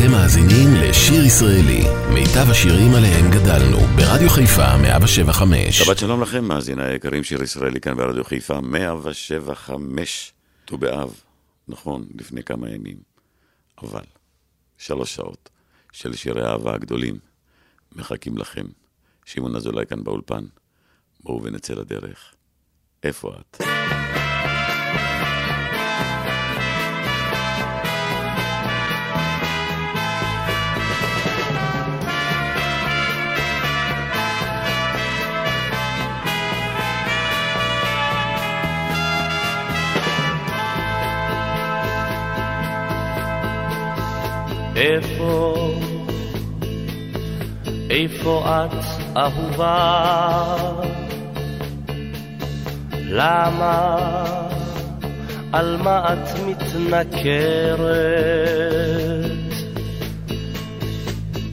אתם מאזינים לשיר ישראלי, מיטב השירים עליהם גדלנו, ברדיו חיפה 175. שבת שלום לכם, מאזיני היקרים, שיר ישראלי כאן ברדיו חיפה 175, ט"ו באב, נכון, לפני כמה ימים, אבל שלוש שעות של שירי האהבה הגדולים מחכים לכם. שמעון אזולאי כאן באולפן, בואו ונצא לדרך. איפה את? איפה, איפה את אהובה? למה, על מה את מתנכרת?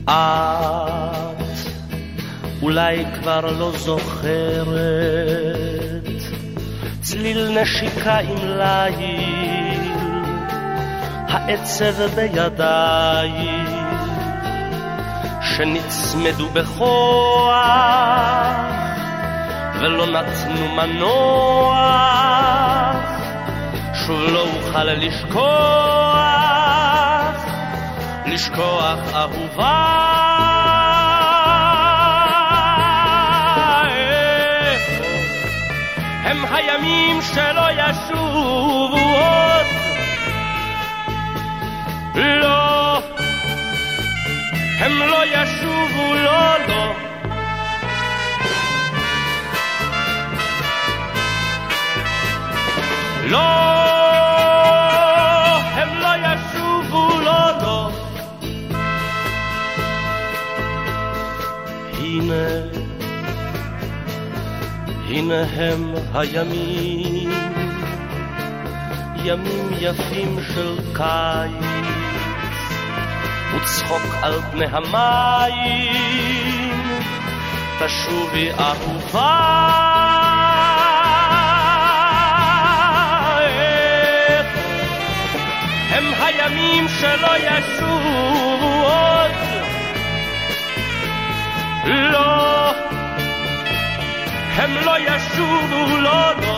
את אולי כבר לא זוכרת צליל נשיקה עם ליל, העצב בידיים שנצמדו בכוח ולא נתנו מנוח, שוב לא אוכל לשכוח, לשכוח אהובה. הם הימים שלא ישובו עוד, לא, הם לא ישובו, לא, לא. לא, הם לא ישובו, לא, לא. הנה, הנה הם הימים, ימים יפים של קיץ, וצחוק על פני המים, תשובי אהובה. הם הימים שלא ישובו עוד. לא, הם לא ישובו, לא, לא.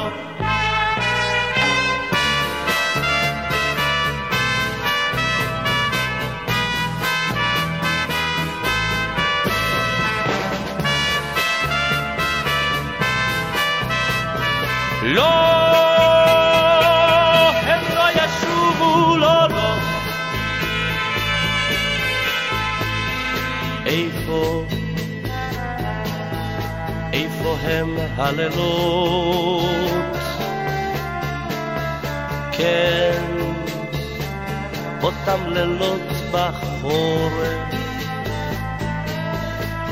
לא, הם לא ישובו, לא, לא. איפה, איפה הם הלילות? כן, אותם לילות בחורף,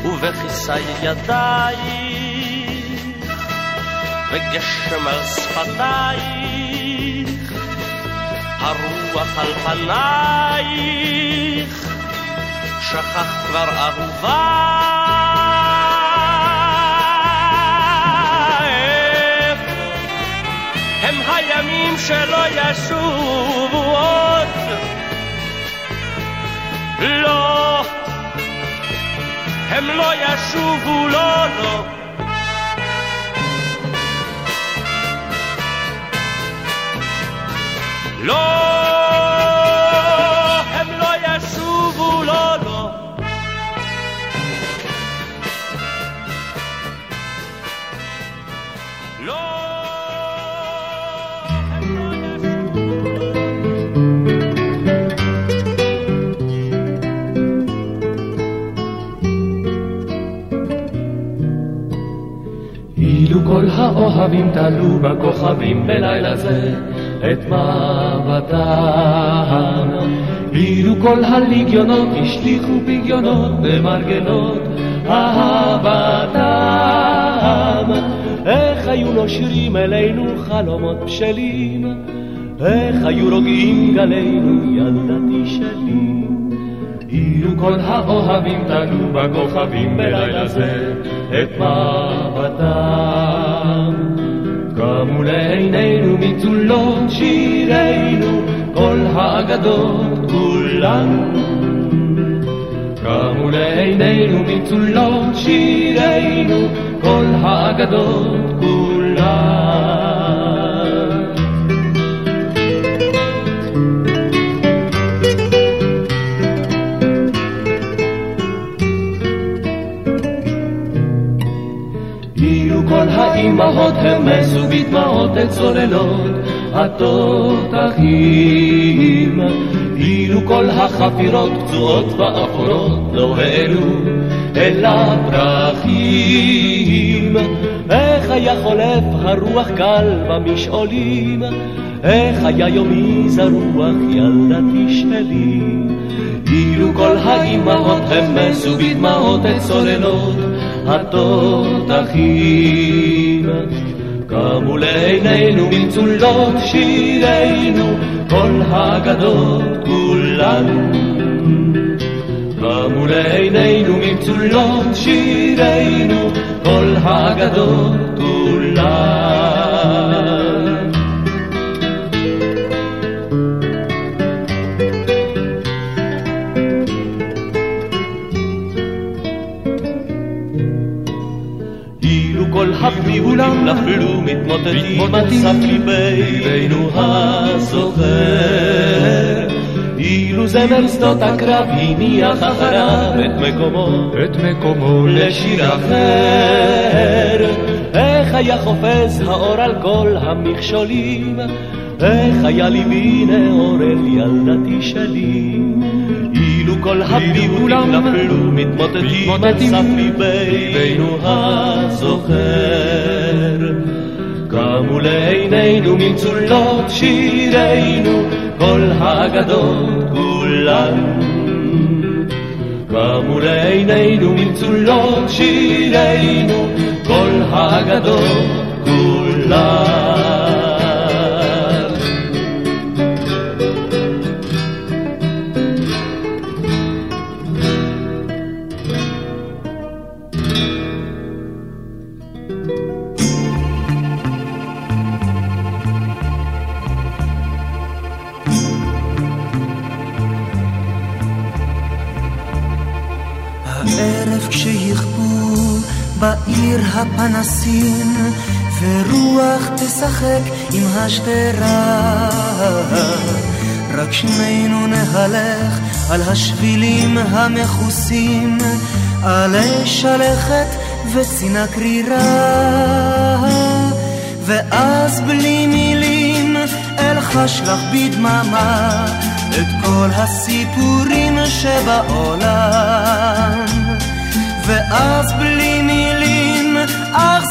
ובכיסי ידייך, וגשם על שפתייך, הרוח על פנייך, שכחת כבר אהובה. הם הימים שלא ישובו עוד? לא, הם לא ישובו, לא, לא. לא, הם לא ישובו, לא, לא. לא, לא כל האוהבים תלו בכוכבים בלילה זה את מבטם. אילו כל הליגיונות השליכו פגיונות במרגלות אהבתם. איך היו נושרים אלינו חלומות בשלים, איך היו רוגעים גלינו ילדתי שלי. אילו כל האוהבים תלו בכוכבים בלילה זה את מבטם. קמו לעינינו מצולות שירינו, כל האגדות כולן. קמו לעינינו מצולות שירינו, כל האגדות האימהות המסו בדמעות את צוללות התותחים. אילו כל החפירות פצועות ואפורות לא העלו אל הפרחים. איך היה חולף הרוח קל במשעולים, איך היה יומי זרוח ילדתי שלי. אילו כל האימהות המסו בדמעות את צוללות התותחים. קמו לעינינו מצולות שירינו, כל הגדות כולן. קמו לעינינו מצולות שירינו, כל הגדות כולן. כולם נפלו מתמוטטים סף ליבנו הזוכר. אילו זמר שדות הקרב הניח אחריו את מקומו, את מקומו לשיר אחר. איך היה חופז האור על כל המכשולים, איך היה ליבי נאור אל ילדתי שלי. כל הפיוטים נפלו מתמוטטים על סף ליבנו הזוכר. קמו לעינינו ממצולות שירינו, כל האגדות כולן. קמו לעינינו ממצולות שירינו, כל האגדות כולן. בעיר הפנסים, ורוח תשחק עם השדרה. רק שנינו נהלך על השבילים המכוסים, עלי שלכת וצינה קרירה. ואז בלי מילים אלחש לך בדממה את כל הסיפורים שבעולם. ואז בלי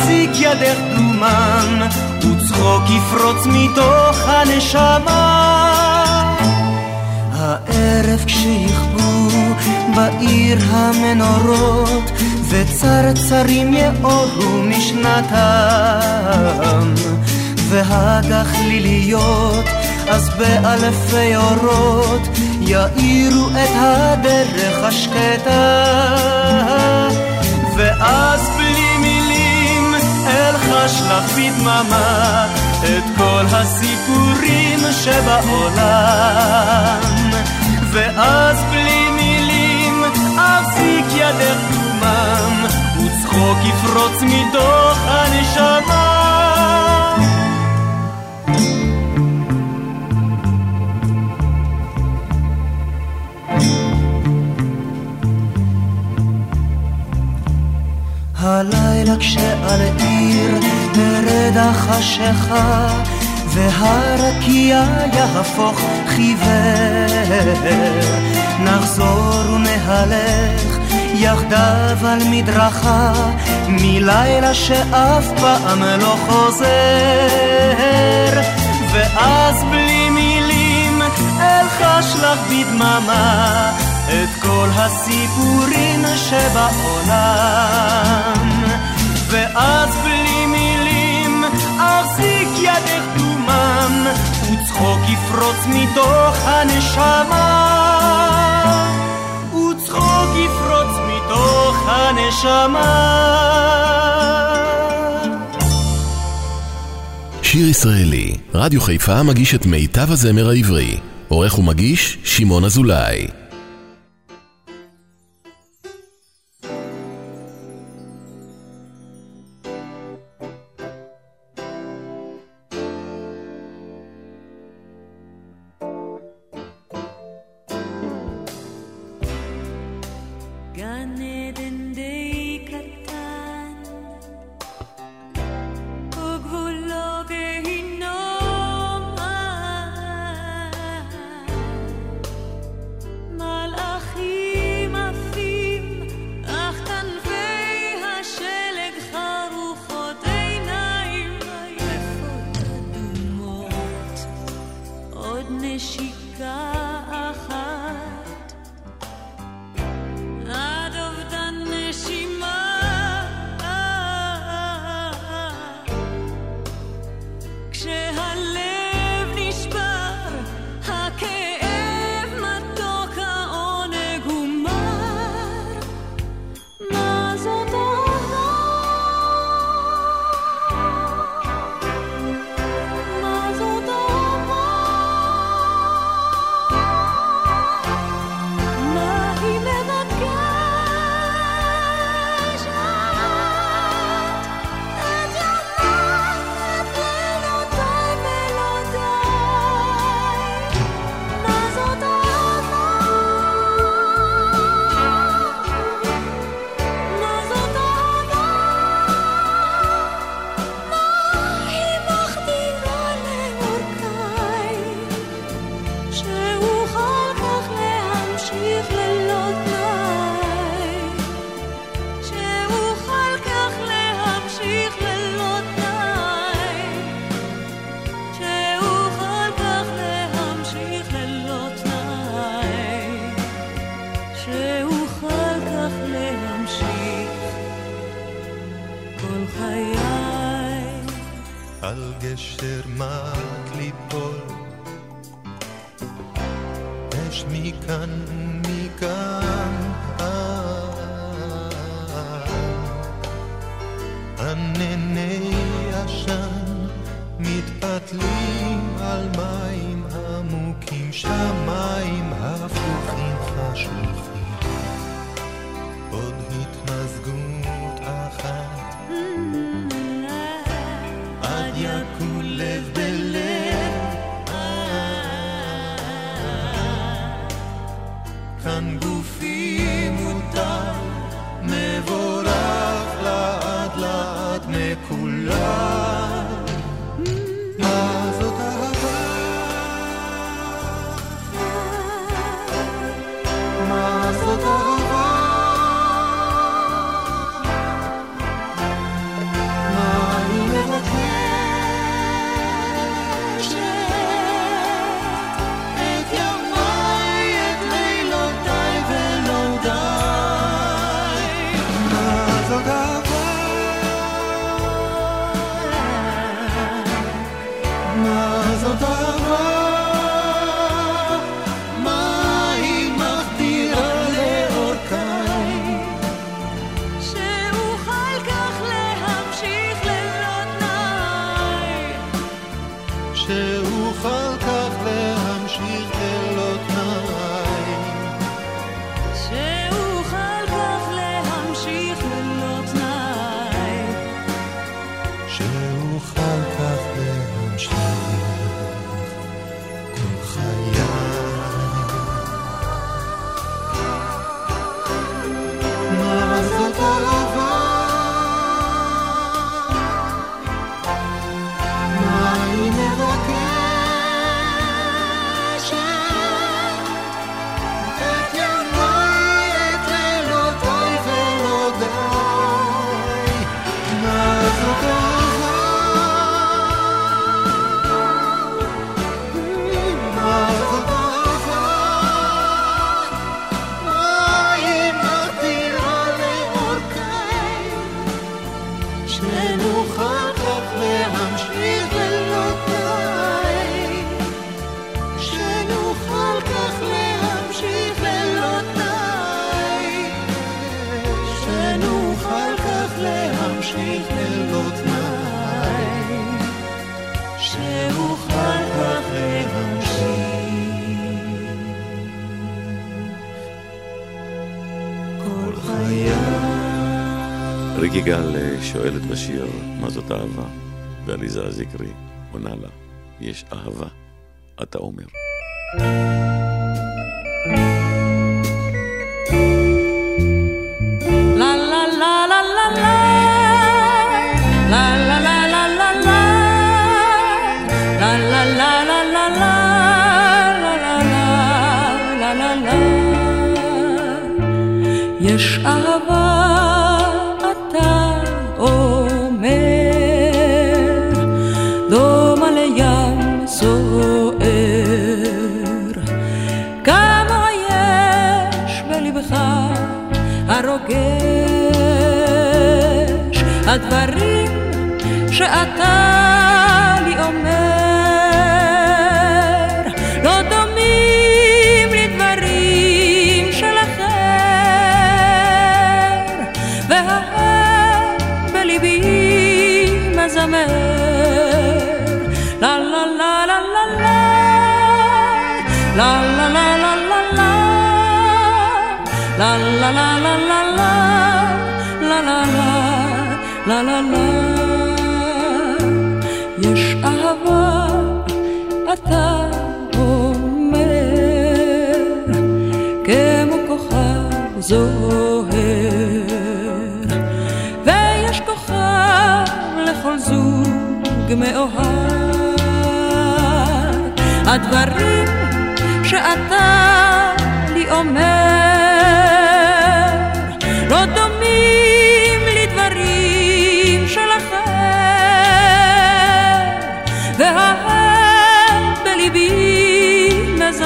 אחזיק ידך דומם וצחוק יפרוץ מתוך הנשמה. הערב כשיכבו בעיר המנורות וצרצרים יאורו משנתם. והגחליליות אז באלפי אורות יאירו את הדרך השקטה. ואז אלחש לך בדממה את כל הסיפורים שבעולם. ואז בלי מילים אחזיק ידך דומם וצחוק יפרוץ מתוך הנשמה הלילה כשעל עיר תרד החשיכה והרקיע יהפוך חיוור. נחזור ונהלך יחדיו על מדרכה מלילה שאף פעם לא חוזר. ואז בלי מילים אלחש לך בדממה את כל הסיפורים שבעולם ואז בלי מילים אחזיק ידך דומם וצחוק יפרוץ מתוך הנשמה וצחוק יפרוץ מתוך הנשמה שיר ישראלי, רדיו חיפה מגיש את מיטב הזמר העברי. עורך ומגיש, שמעון אזולאי. זאת אהבה, ועליזה הזיקרי עונה לה, יש אהבה, אתה אומר. thank you הדברים שאת la la la יש אהבה אתה אומר כמו כוכב זוהר. ויש כוכב לכל זוג מאוהב הדברים שאתה לי אומר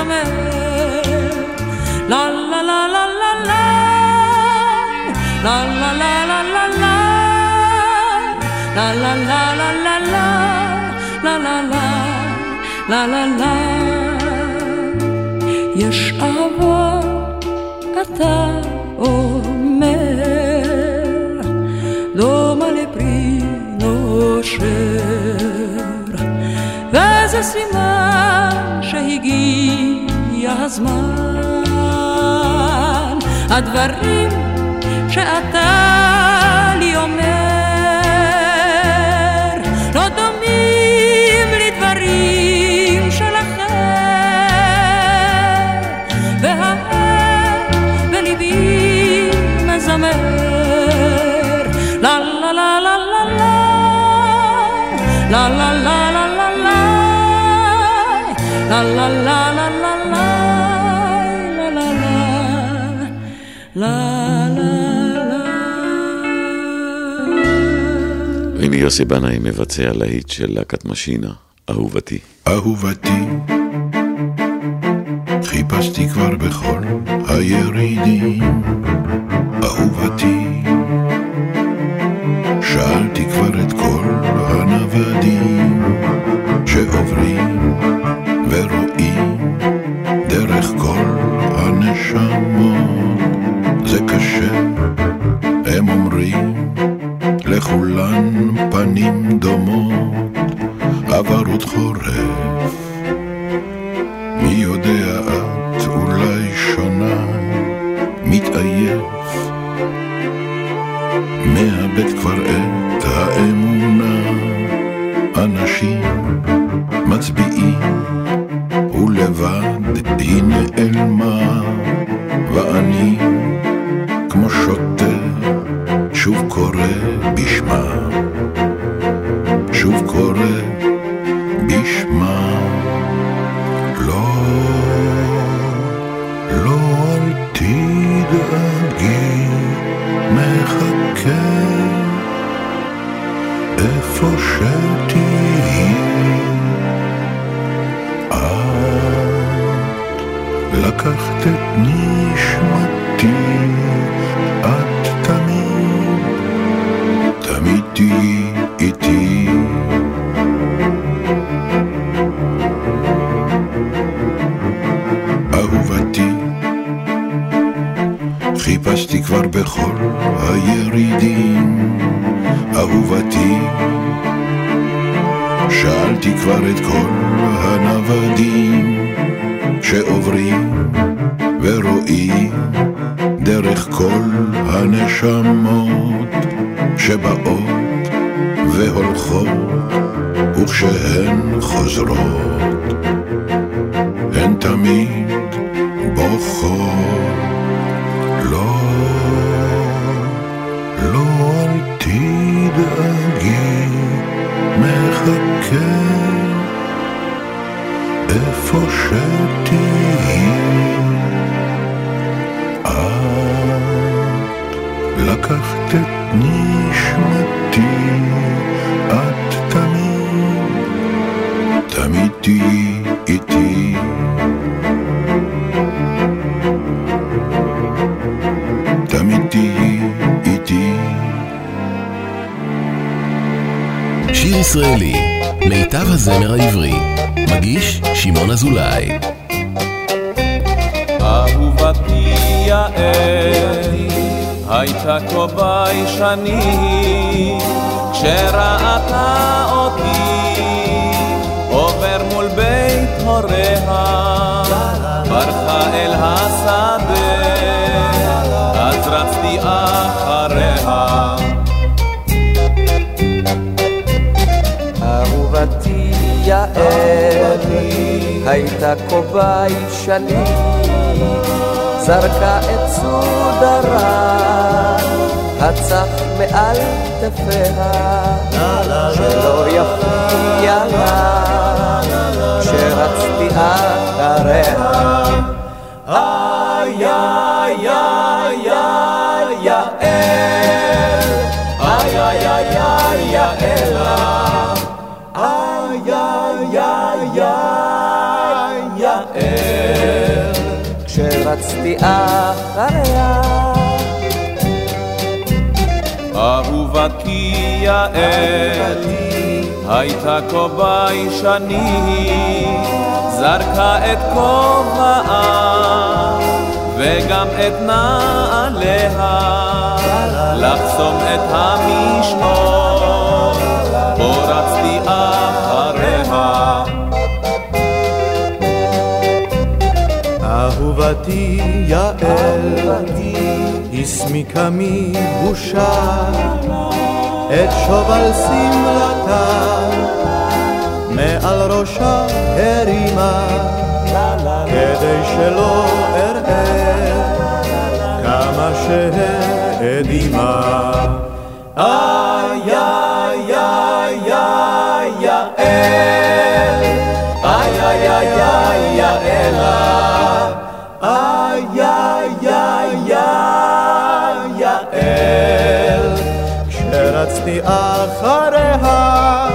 mer La la la la la la La la la la la la La la la la la la La la la la la la יש אהבה אתה אומר דומה לפרי נושר וזה סימן שהגיע הזמן, הדברים שאתה לי אומר, לא דומים לדברים של אחר, והאב בליבי מזמר לה לה לה לה לה לה לה לה לה לה לה לה לה לה יוסי בנאי מבצע להיט של להקת משינה, אהובתי. אהובתי, חיפשתי כבר בכל הירידים שיר ישראלי, מיטב הזמר העברי, מגיש שמעון אזולאי. אהובתי יעל, הייתה כה ביישני, כשראתה אותי עובר מול בית הוריה, ברחה אל השדה, אז רצתי אחריה. יעל, הייתה כה ביישני, זרקה את סודרה, הצח מעל כתפיה, שלא יפריע לה, כשרצתי אחריה. איי יעל, איי איי איי איי כשרצתי אחריה. אהובתי יעל, הייתה כה ביישני, זרקה את כובעה וגם את נעליה, לחסום את המשעול, בו רצתי אחריה. אהובתי יעל, הסמיקה מבושה את שובל שמלתה, מעל ראשה הרימה, כדי שלא אראה כמה שהאדימה. איי איי איי איי יעל, איי איי איי יעלה, כשרצתי אחריה.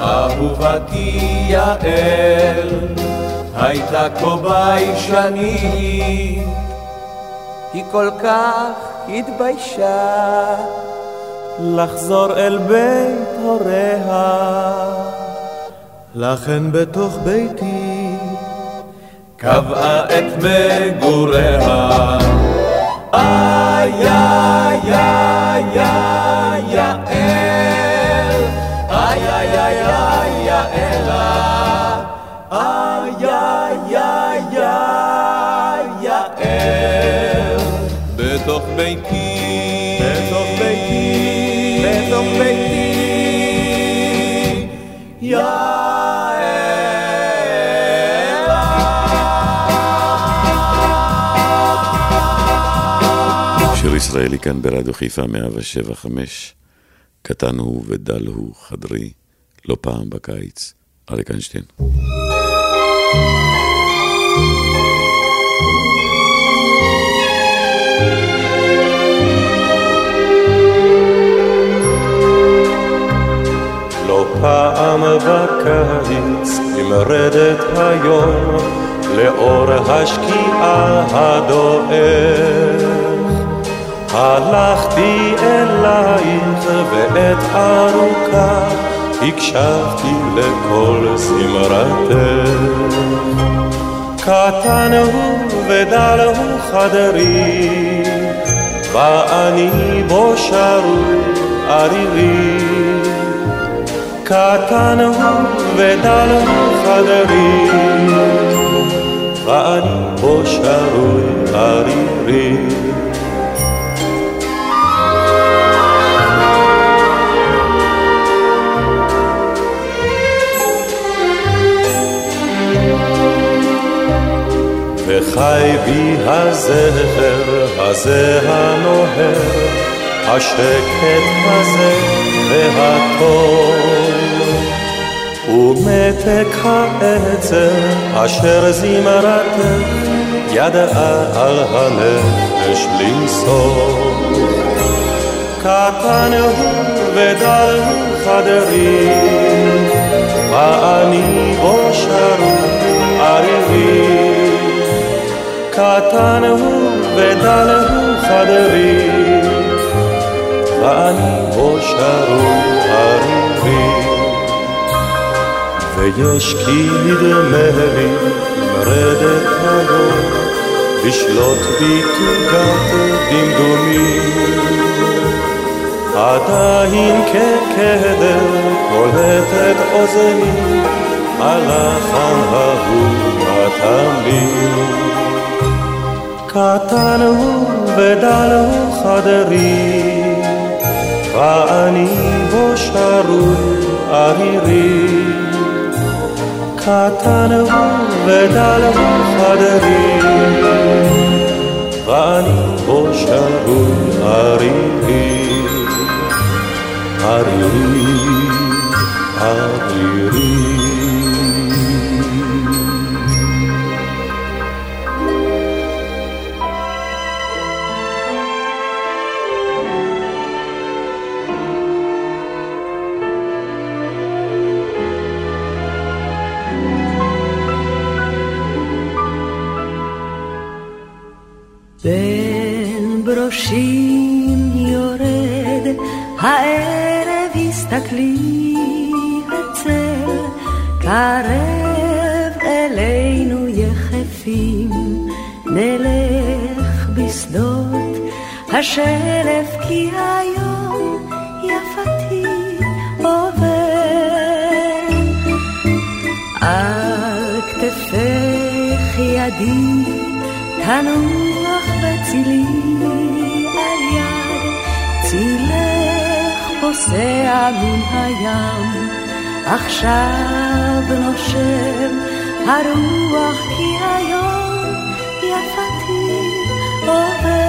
אהובתי יעל, הייתה כה ביישני, היא כל כך התביישה לחזור אל בית הוריה. לכן בתוך ביתי קבעה את מגוריה. איי איי איי איי ישראלי כאן ברדיו חיפה 175, קטן הוא ודל הוא חדרי, לא פעם בקיץ, אריק איינשטיין. לא פעם בקיץ נמרדת היום לאור השקיעה הדועך. הלכתי אלייך ועת ארוכה הקשבתי לכל זמרתך. קטן הוא ודל הוא חדרי ואני בו שרוי ערירי קטן הוא ודל הוא חדרי ואני בו שרוי ערירי וחי בי הזכר הזה הנוהר, השקט הזה והטוב. ומתק העצר אשר זמרתך ידעה על הנפש למסור. קטן הוא ודל חדרי, ואני בו שרו ערירי. קטן הוא ודל חדרי, ואני בו שרו ערירי. ויש כי נדמה לי מרדת היום לשלוט בי תוגת דמדומים עדיין כקדר קולטת אוזני הלחן ההוא התמיד קטן הוא ודל הוא חדרי ואני בו שרוי ערירי קטן הוא ודל הוא חדרי ואני בו שרוי ערירי ערירי ערירי השלף כי היום יפתי עובר על כתפך ידי תנוח בצילי על יד, צילך פוסע מן הים, עכשיו נושם הרוח כי היום יפתי עובר.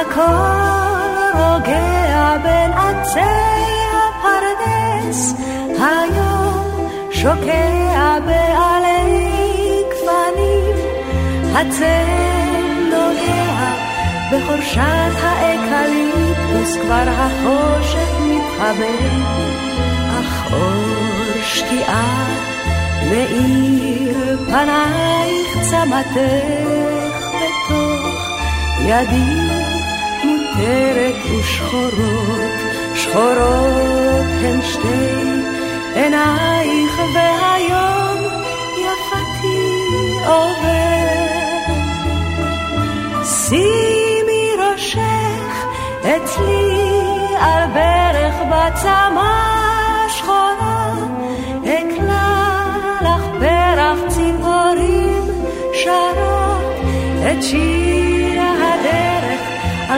הכל רוגע בין עצי הפרדס, היום שוקע בעלי גפנים, הצל נוגע בחורשת האקליפטוס, כבר החושך מתחבא, אך אור שקיעה מאיר פנייך צמתך בתוך ידי מותרת ושחורות, שחורות הן שתי עינייך והיום יפתי עובר. שימי ראשך אצלי על ברך בצמא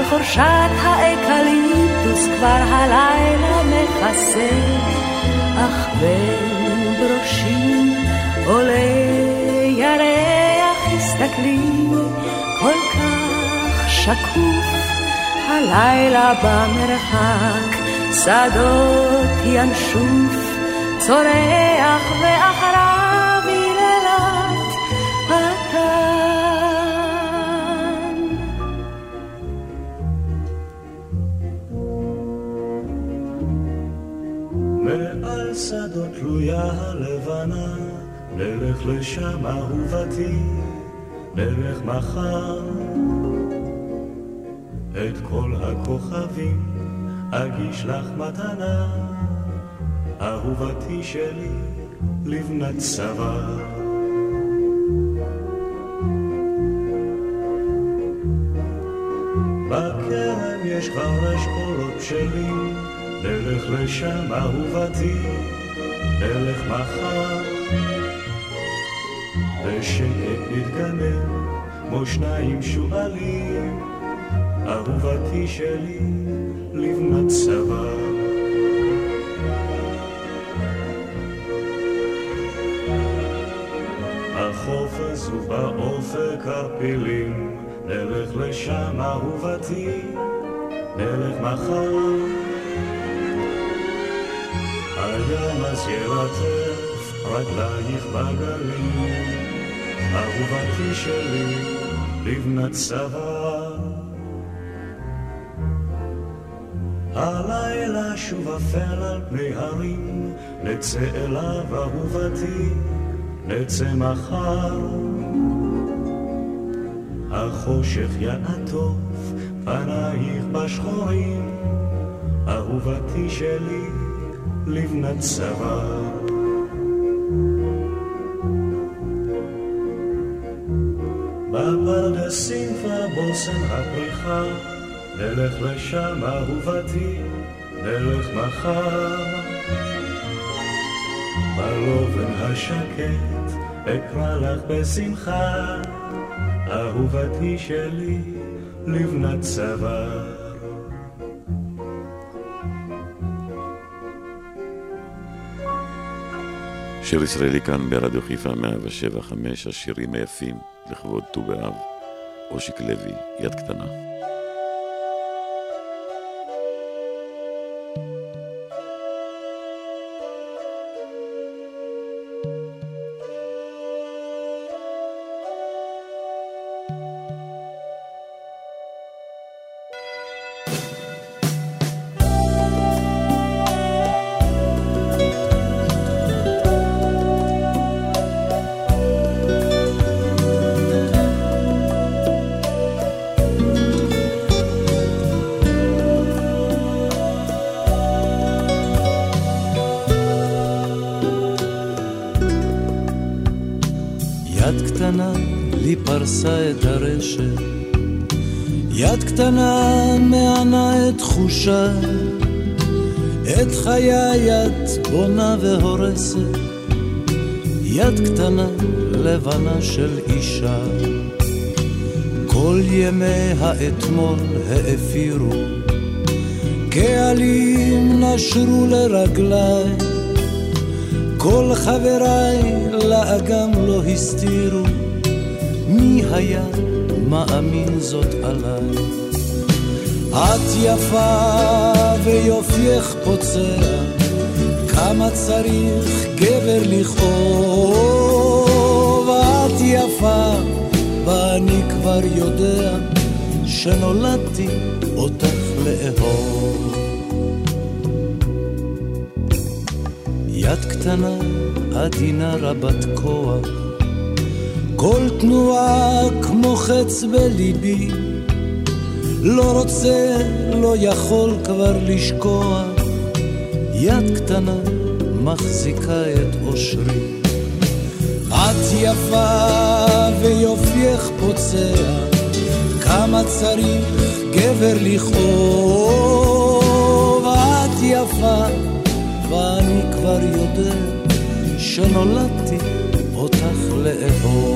על חורשת האקליפטוס כבר הלילה מכסה. אך בין ברושים עולה ירח, הסתכלי כל כך שקוף, הלילה במרחק, שדות ינשוף, צורח ואחריו תלויה הלבנה, נלך לשם אהובתי, נלך מחר. את כל הכוכבים אגיש לך מתנה, אהובתי שלי, לבנת צבא. בכרם יש כבר אשכולות בשלים, נלך לשם אהובתי, נלך מחר. בשקט נתגנב, כמו שניים שועלים, אהובתי שלי, לבנת צבא. החוף הזו באופק הפילים, נלך לשם אהובתי, נלך מחר. הים אז ילטף רגלייך בגליל, אהובתי שלי, לבנת צבא. הלילה שוב אפל על פני הרים, נצא אליו אהובתי, נצא מחר. החושך יעטוף פנייך בשחורים, אהובתי שלי, לבנת צוואר. בפרדסים בושם הפריחה, נלך לשם אהובתי, נלך מחר. בלובן השקט אקרא לך בשמחה, אהובתי שלי, לבנת צוואר. שיר ישראלי כאן ברדיו חיפה 175, השירים היפים לכבוד ט"ו באב, אושיק לוי, יד קטנה. קטנה מענה את תחושה, את חיי את בונה והורסת, יד קטנה לבנה של אישה. כל ימי האתמול האפירו, קהלים נשרו לרגליי, כל חבריי לאגם לא הסתירו, היה מאמין זאת עליי? את יפה ויופייך פוצע, כמה צריך גבר לכאוב. את יפה, ואני כבר יודע שנולדתי אותך לאהוב. יד קטנה, עדינה רבת כוח, כל תנועה כמו חץ בליבי. לא רוצה, לא יכול כבר לשקוע, יד קטנה מחזיקה את אושרי. את יפה ויופייך פוצע, כמה צריך גבר לכאוב. את יפה, ואני כבר יודע שנולדתי אותך לאהוב.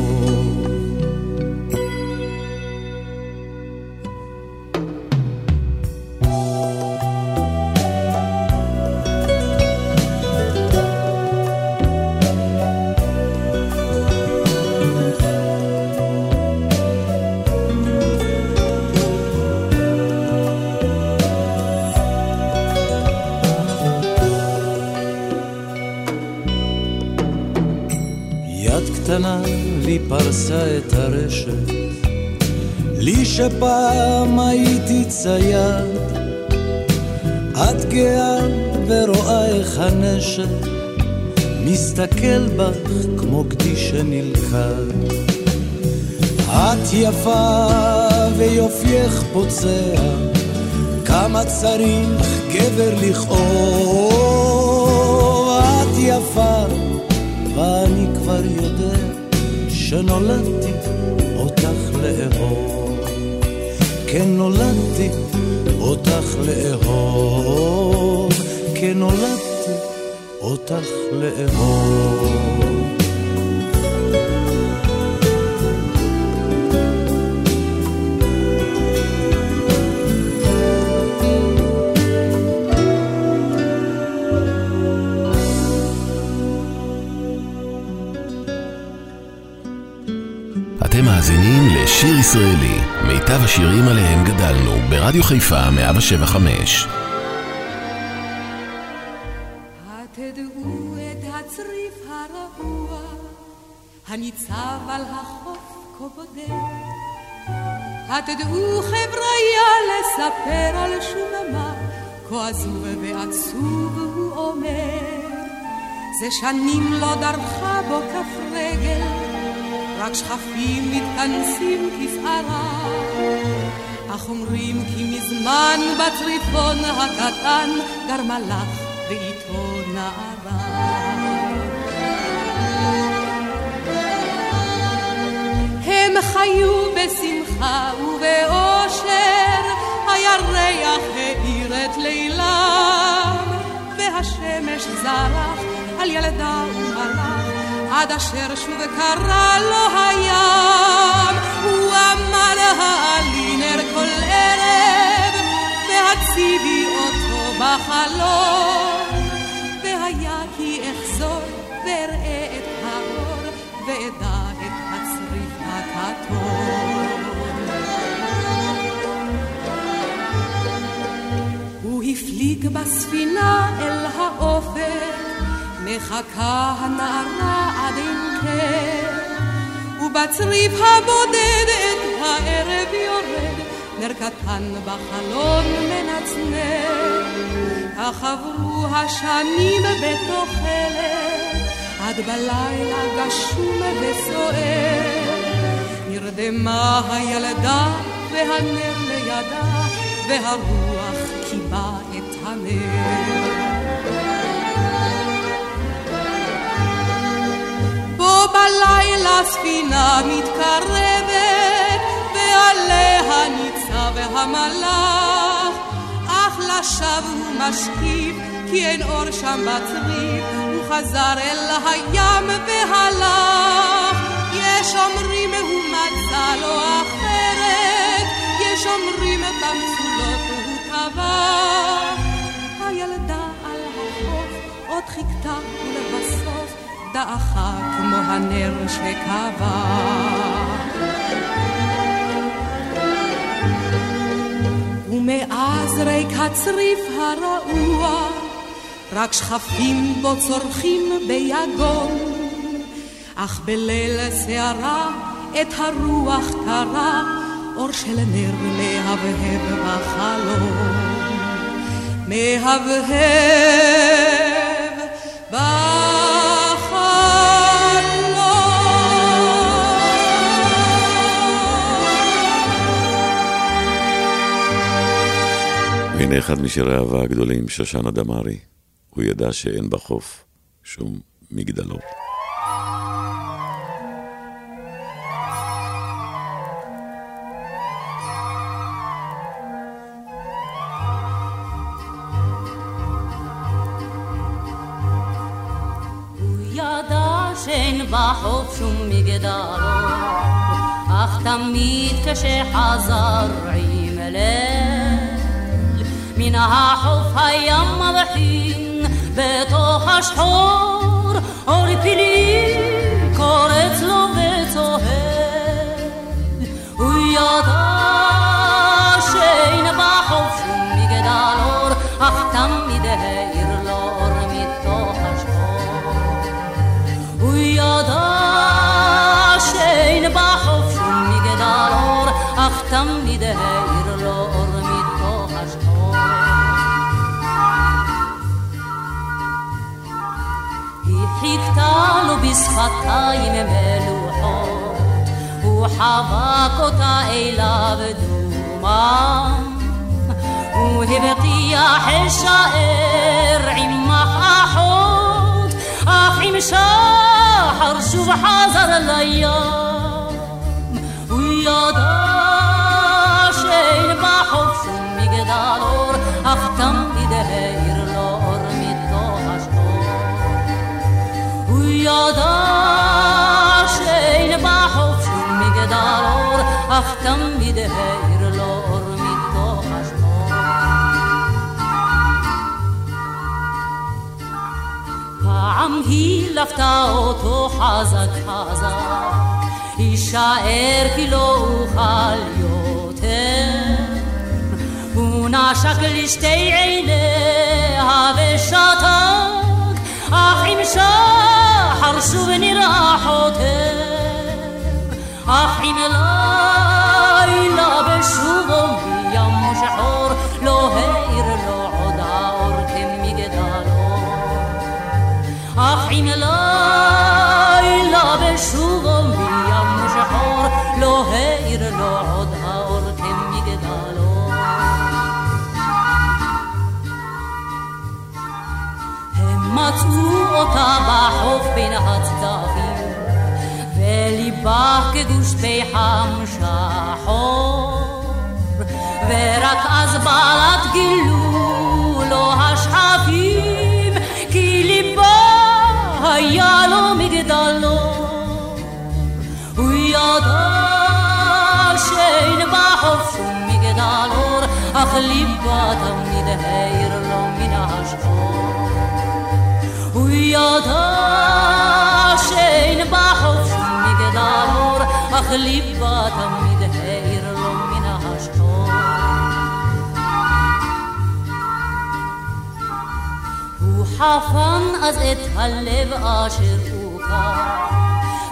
הרשת. לי שפעם הייתי צייד, את גאה ורואה איך הנשק מסתכל בך כמו גדי שנלכד. את יפה ויופייך פוצע, כמה צריך גבר לכאוב. את יפה ואני כבר יודע שנולדתי לאהוב. כן נולדתי אותך לאהוב. כן נולדתי אותך לאהוב. שיר ישראלי, מיטב השירים עליהם גדלנו, ברדיו חיפה 175. התדעו את הצריף הרב הניצב על החוף כה בודד. התדעו חבריה לספר על שוממה, כה עזוב ועצוב הוא אומר. זה שנים לא דרכה בו כף רגל, רק שכפים מתכנסים כפערה. אך אומרים כי מזמן בצריפון הקטן גרמה לך ואיתו נערה. הם חיו בשמחה ובאושר, הירח האיר את לילם, והשמש זרח על ילדה ומלאך, עד אשר שוב קרא לו הים, הוא אמר העלי נר כל ערב, והציבי אותו בחלום, והיה כי אחזור ואראה את האור, ואדע את הצריף הכתום. הוא הפליג בספינה אל האופק, מחכה הנערה עד אין קר, ובצריף הבודד את הערב יורד, נר קטן בחלון מנצנר. אך עברו השנים בתוחלת, עד בלילה גשום וסוער. נרדמה הילדה והנר לידה, והרוח קיבה את הנר. בלילה ספינה מתקרבת, ועליה ניצב המלאך, אך לשווא הוא משקיף, כי אין אור שם בצריף, הוא חזר אל הים והלך. יש אומרים הוא מצא לו אחרת, יש אומרים במצולות הוא טבע. הילדה על החוף עוד חיכתה ולבסוף דעכה כמו הנר שקבע. ומאז ריק הצריף הרעוע, רק שכפים בו צורכים ביגון. אך בליל סערה את הרוח קרה, אור של נר מהבהב בחלום. מהבהב והנה אחד משירי האהבה הגדולים, שושנה דמארי. הוא ידע שאין בחוף שום מגדלור. שאין בחוף שום מגדלור, אך תמיד כשחזר עם מן החוף הים מבחין בתוך השחור, אור פילי קורץ לו וצוהל, הוא ידע שאין בחוף שום מגדלור, אך תמיד העיר לו אור מתוך ידע שאין בחוף שום מגדל אור, אך תמיד העיר חיכתה לו בשפתיים מלוחות, הוא חבק אותה אליו דומם, הוא הבטיח אשאר עם מחחות, אך עם שחר שוב חזר לים. פעם היא לפתה אותו חזק חזק, יישאר כי לא אוכל יותר. הוא נשק לשתי עיניה ושתק, אך עם שחר שוב נראה חותר. אך אם לילה בשובו מים שחור לא האיר לילה בשובו מים שחור לא האיר לו עוד האור כמגדלו הם מצאו אותה בחוף בין הצדפים וליבה כגוש פחם שחור ורק אז בעלת גילו دالو و یاداش این با حفظون میگه دالور اخلی بادم میده هیر رو میناش و یاداش این با حفظون میگه دالور اخلی بادم میده هیر رو میناش و حفن از اتحلب عاشق ذكرى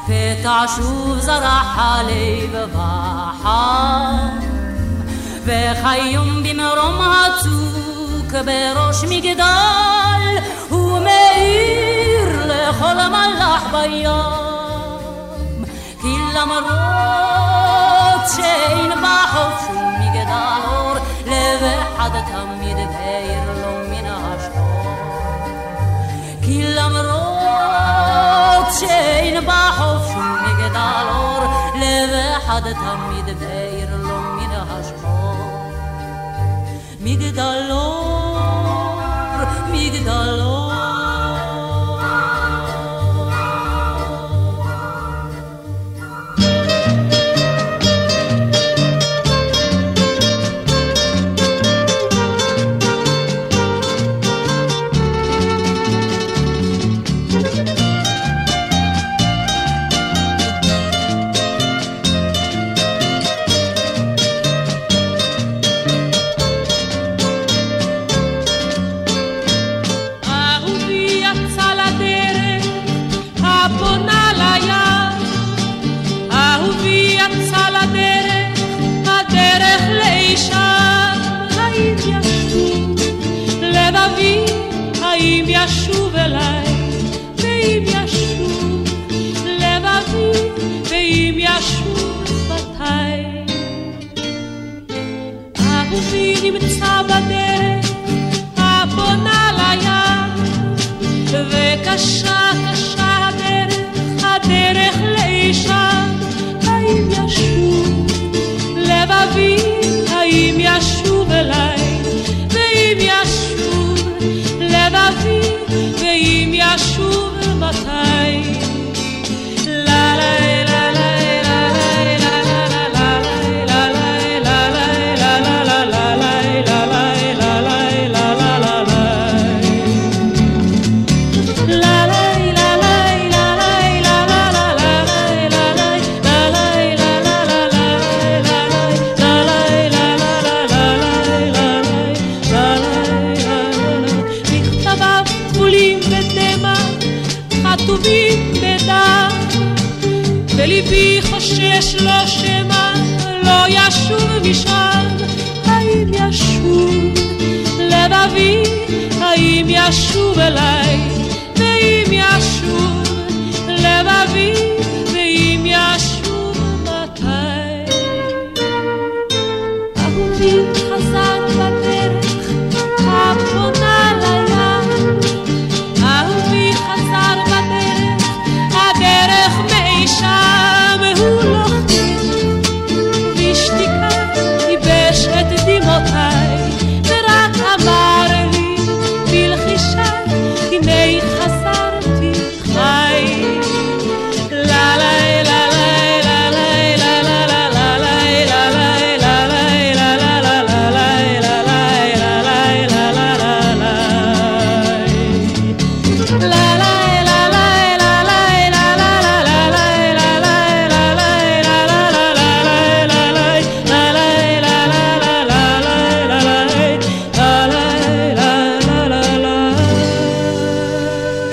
فتعشوب زرعها لي ببحر بخيم بمرم عتوك بروش مجدال ومعير لخلم الأحبيام كل مرات شين بحف شو مجدال لبحد تميد باير لو من أشهر كل مرات שינבחו שום מגדל אור, לב אחד תמיד בעיר לו מן השחור. מגדל אור achar. sube la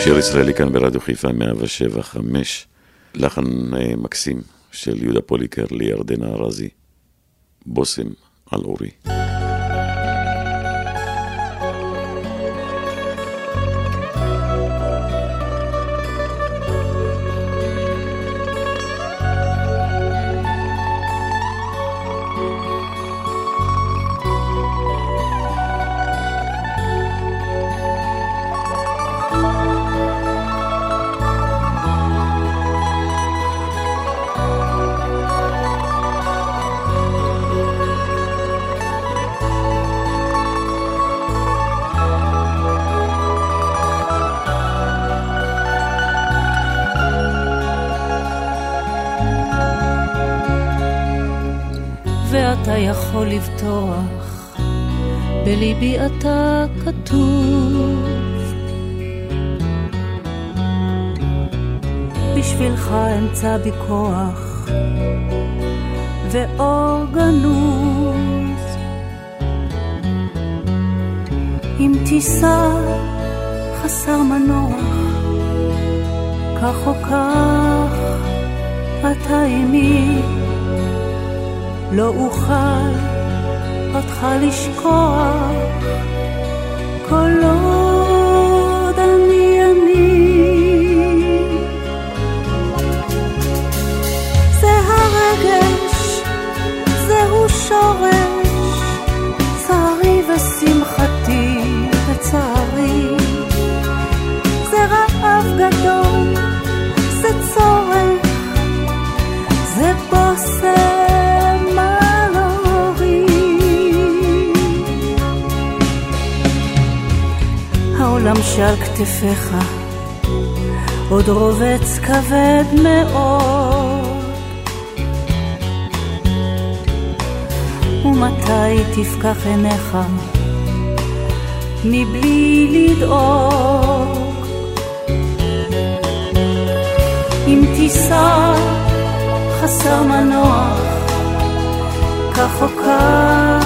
שיר ישראלי כאן ברדיו חיפה 107 לחן אה, מקסים של יהודה פוליקר לירדנה ארזי, בושם על אורי. יכול לבטוח, בליבי אתה כתוב. בשבילך אמצא בי כוח ואור גנוז. אם תיסע חסר מנוח, כך או כך אתה עימי. לא אוכל אותך לשכוח כל שעל כתפיך עוד רובץ כבד מאוד. ומתי תפקח עיניך מבלי לדאוג? אם תיסע חסר מנוח, כך או כך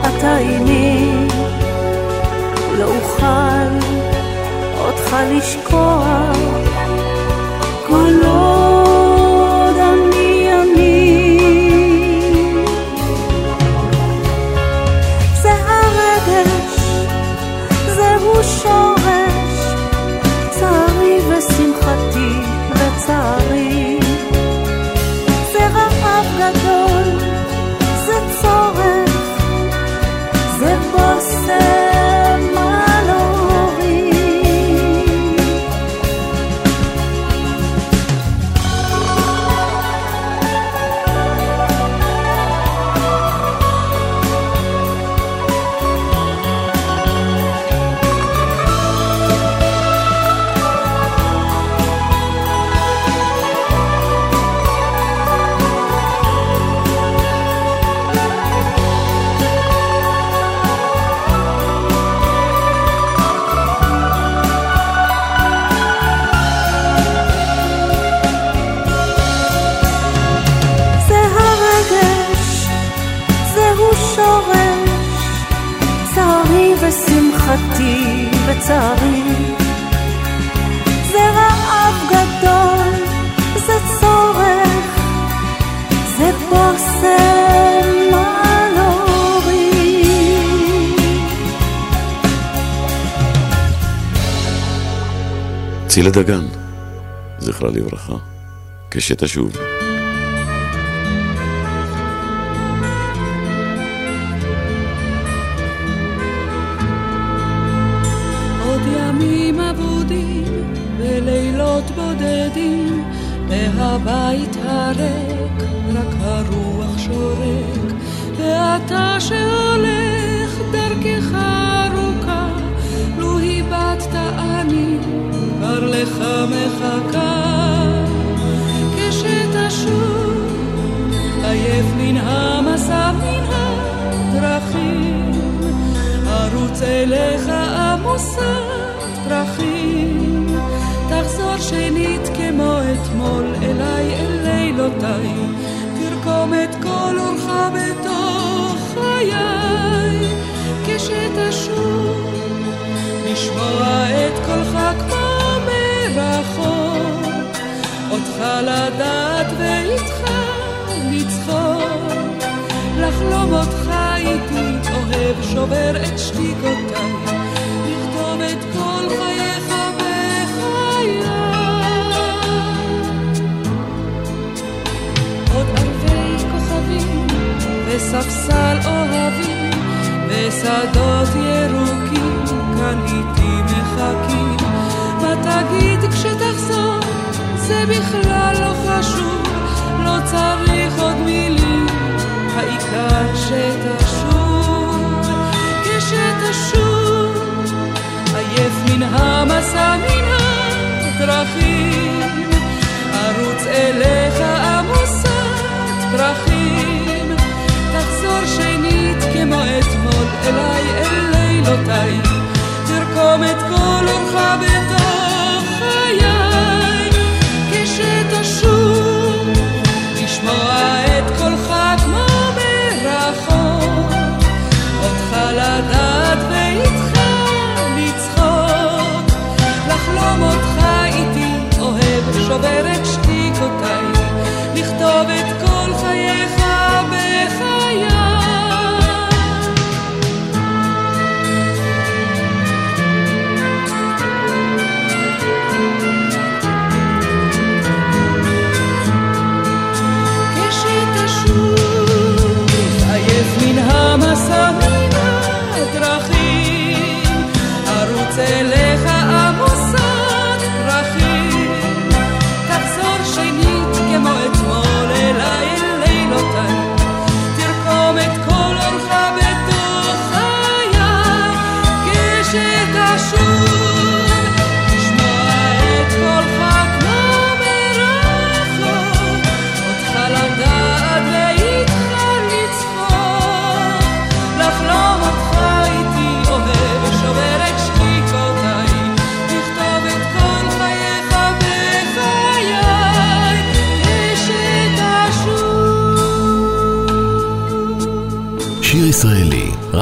אתה עימי לא אוכל אותך לשכוח. כל שמחתי וצערי. זה רעב גדול, זה צורך, זה בושם על. צילה דגן, זכרה לברכה, כשתשוב.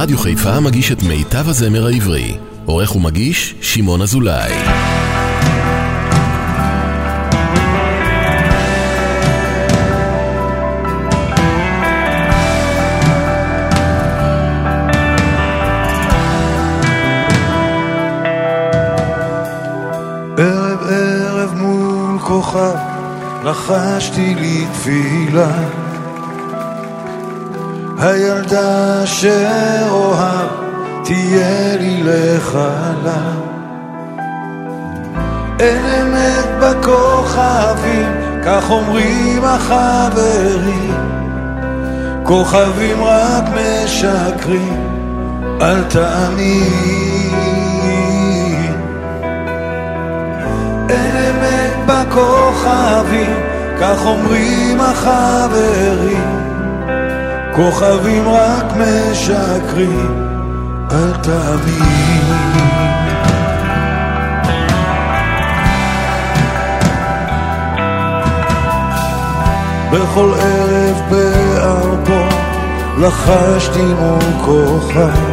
רדיו חיפה מגיש את מיטב הזמר העברי. עורך ומגיש, שמעון אזולאי. ערב ערב מול כוכב לחשתי לי תפילה הילדה שאוהב תהיה לי לחלה אין אמת בכוכבים כך אומרים החברים. כוכבים רק משקרים אל תאמין. אין אמת בכוכבים, כך אומרים החברים. כוכבים רק משקרים, אל תאמין. בכל ערב בארבו לחשתי מול כוכב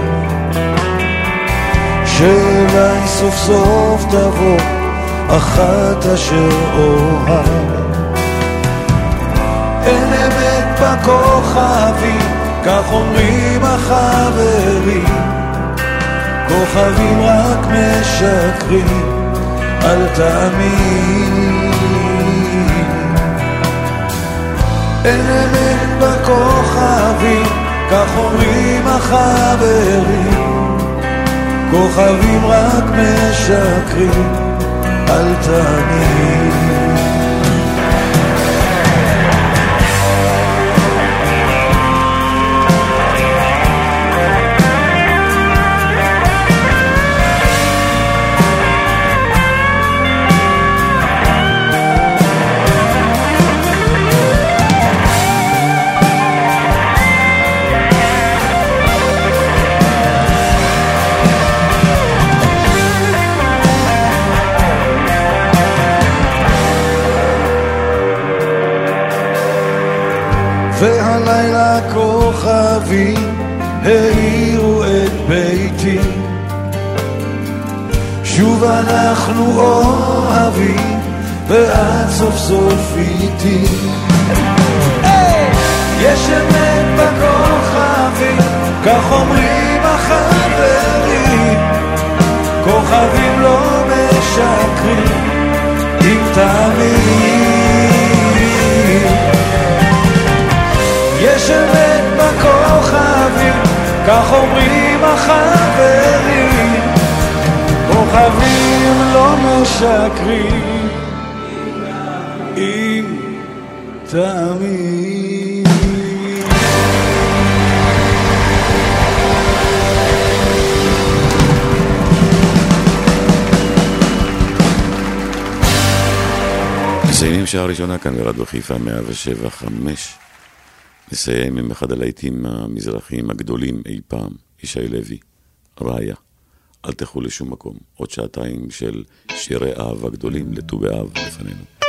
שאליי סוף סוף תבוא אחת אשר אוהב. אמת בכוכבים, כך אומרים החברים. כוכבים רק משקרים, אל תאמין. אין אמת בכוכבים, כך אומרים החברים. כוכבים רק משקרים, אל תאמין. כוכבים האירו את ביתי שוב אנחנו אוהבים ואת סוף סוף איתי. יש אמת בכוכבים, כך אומרים החברים, כוכבים לא משקרים, אם תמיד. יש אמת בכוכבים, כך אומרים החברים, כוכבים לא משקרים, אם תמיד. מסיימים שעה ראשונה כאן ברדיו חיפה 107 5. נסיים עם אחד הלהיטים המזרחיים הגדולים אי פעם, ישי לוי, ראיה. אל תלכו לשום מקום. עוד שעתיים של שירי אהבה גדולים לט"ו באב לפנינו.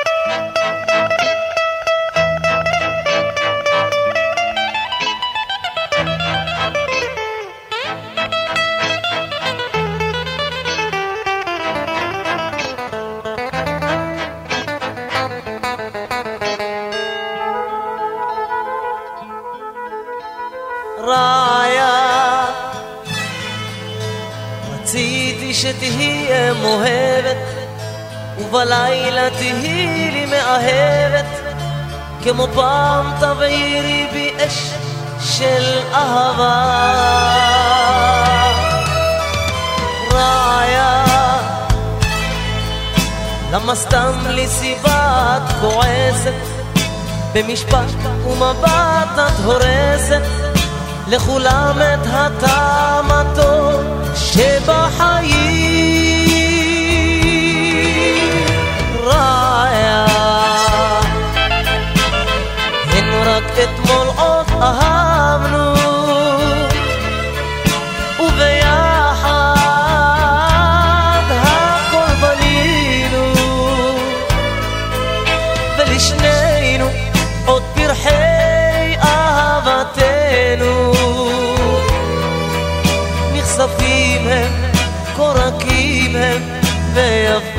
שתהיה מוהבת ובלילה תהיי לי מאהבת. כמו פעם תבעירי בי אש של אהבה. רעיה למה סתם לי סיבה את כועסת? במשפט ומבט את הורסת לכולם את הטעם הטוב שבחיים. רעיה הן רק אתמול עוד אהבנו הם ויפים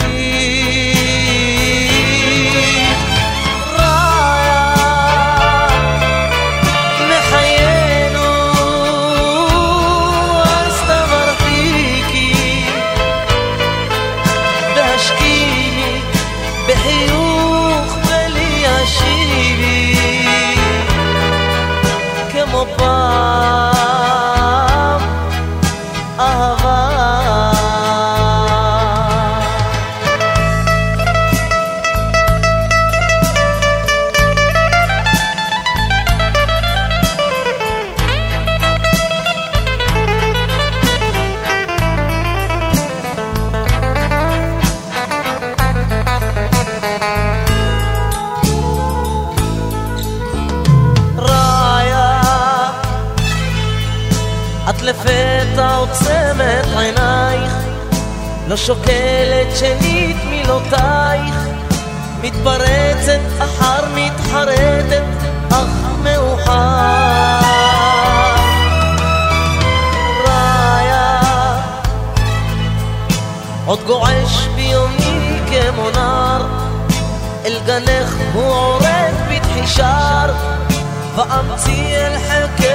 לא שוקלת שנית מילותייך. מתפרצת אחר מתחרטת אך מאוחר. רעיה. עוד גועש ביומי כמו נער. אל גנך הוא עורק בתחישר ואמצי אל חלקך